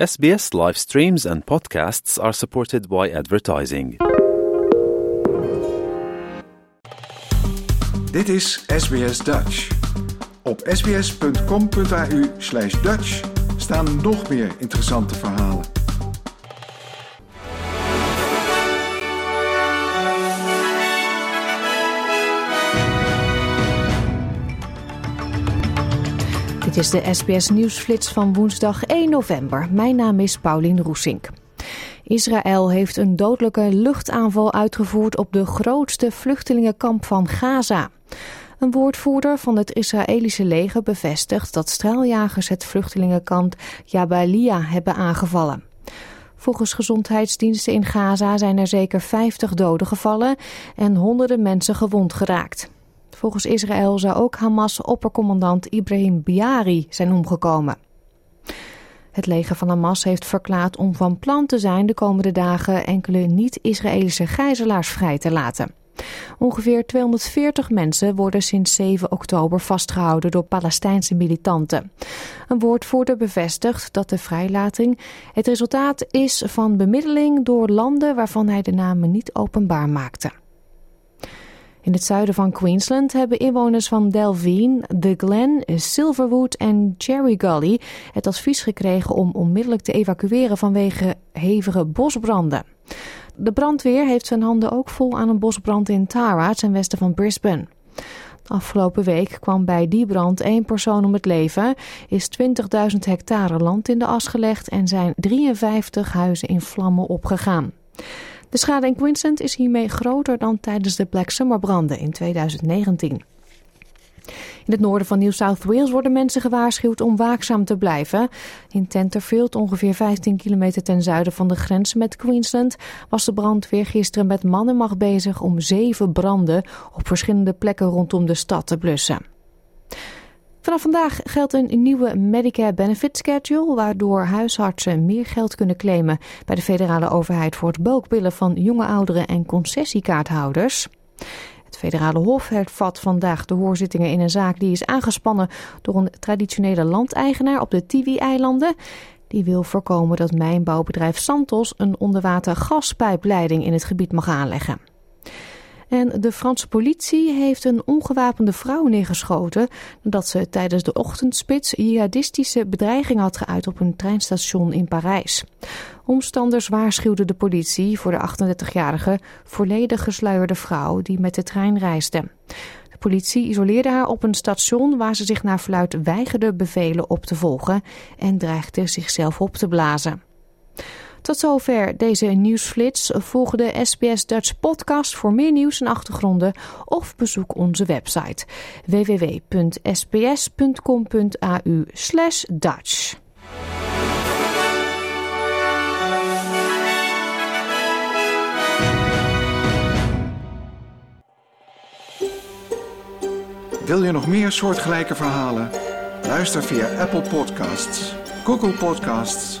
SBS live streams and podcasts are supported by advertising. Dit is SBS Dutch. Op sbs.com.au/dutch staan nog meer interessante verhalen. Dit is de SBS Nieuwsflits van woensdag 1 november. Mijn naam is Paulien Roesink. Israël heeft een dodelijke luchtaanval uitgevoerd op de grootste vluchtelingenkamp van Gaza. Een woordvoerder van het Israëlische leger bevestigt dat straaljagers het vluchtelingenkamp Jabalia hebben aangevallen. Volgens gezondheidsdiensten in Gaza zijn er zeker 50 doden gevallen en honderden mensen gewond geraakt. Volgens Israël zou ook Hamas-oppercommandant Ibrahim Biari zijn omgekomen. Het leger van Hamas heeft verklaard om van plan te zijn de komende dagen enkele niet-Israëlische gijzelaars vrij te laten. Ongeveer 240 mensen worden sinds 7 oktober vastgehouden door Palestijnse militanten. Een woordvoerder bevestigt dat de vrijlating het resultaat is van bemiddeling door landen waarvan hij de namen niet openbaar maakte. In het zuiden van Queensland hebben inwoners van Delvine, The Glen, Silverwood en Cherry Gully het advies gekregen om onmiddellijk te evacueren vanwege hevige bosbranden. De brandweer heeft zijn handen ook vol aan een bosbrand in Tara, ten westen van Brisbane. Afgelopen week kwam bij die brand één persoon om het leven, is 20.000 hectare land in de as gelegd en zijn 53 huizen in vlammen opgegaan. De schade in Queensland is hiermee groter dan tijdens de Black Summer branden in 2019. In het noorden van New South Wales worden mensen gewaarschuwd om waakzaam te blijven. In Tenterfield, ongeveer 15 kilometer ten zuiden van de grens met Queensland, was de brandweer gisteren met mannenmacht bezig om zeven branden op verschillende plekken rondom de stad te blussen. Vanaf vandaag geldt een nieuwe Medicare Benefit Schedule, waardoor huisartsen meer geld kunnen claimen bij de federale overheid voor het bulkbillen van jonge ouderen en concessiekaarthouders. Het federale hof hervat vandaag de hoorzittingen in een zaak die is aangespannen door een traditionele landeigenaar op de Tiwi-eilanden. Die wil voorkomen dat mijnbouwbedrijf Santos een onderwater gaspijpleiding in het gebied mag aanleggen. En de Franse politie heeft een ongewapende vrouw neergeschoten nadat ze tijdens de ochtendspits jihadistische bedreiging had geuit op een treinstation in Parijs. Omstanders waarschuwden de politie voor de 38-jarige volledig gesluierde vrouw die met de trein reisde. De politie isoleerde haar op een station waar ze zich naar verluid weigerde bevelen op te volgen en dreigde zichzelf op te blazen. Tot zover deze nieuwsflits. Volg de SBS Dutch podcast voor meer nieuws en achtergronden of bezoek onze website www.sbs.com.au Dutch. Wil je nog meer soortgelijke verhalen? Luister via Apple Podcasts, Google Podcasts,